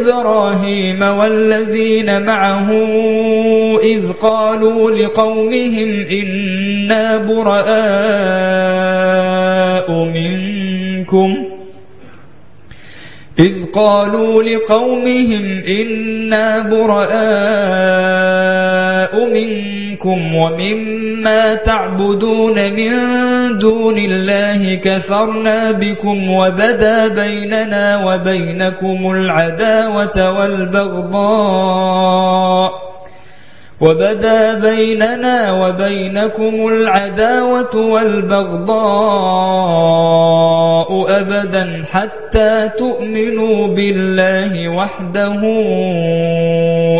إبراهيم والذين معه إذ قالوا لقومهم إنا براء منكم إذ قالوا لقومهم إنا براء منكم ومما تعبدون من دون الله كفرنا بكم وبدا بيننا وبينكم العداوة والبغضاء وبدا بيننا وبينكم العداوة والبغضاء أبدا حتى تؤمنوا بالله وحده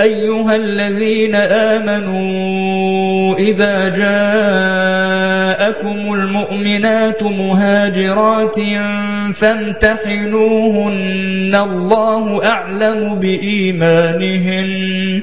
أيها الذين آمنوا إذا جاءكم المؤمنات مهاجرات فامتحنوهن الله أعلم بإيمانهن.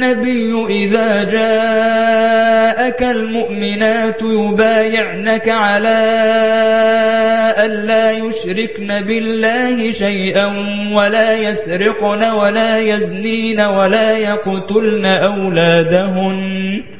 النبي إذا جاءك المؤمنات يبايعنك على ألا يشركن بالله شيئا ولا يسرقن ولا يزنين ولا يقتلن أولادهن.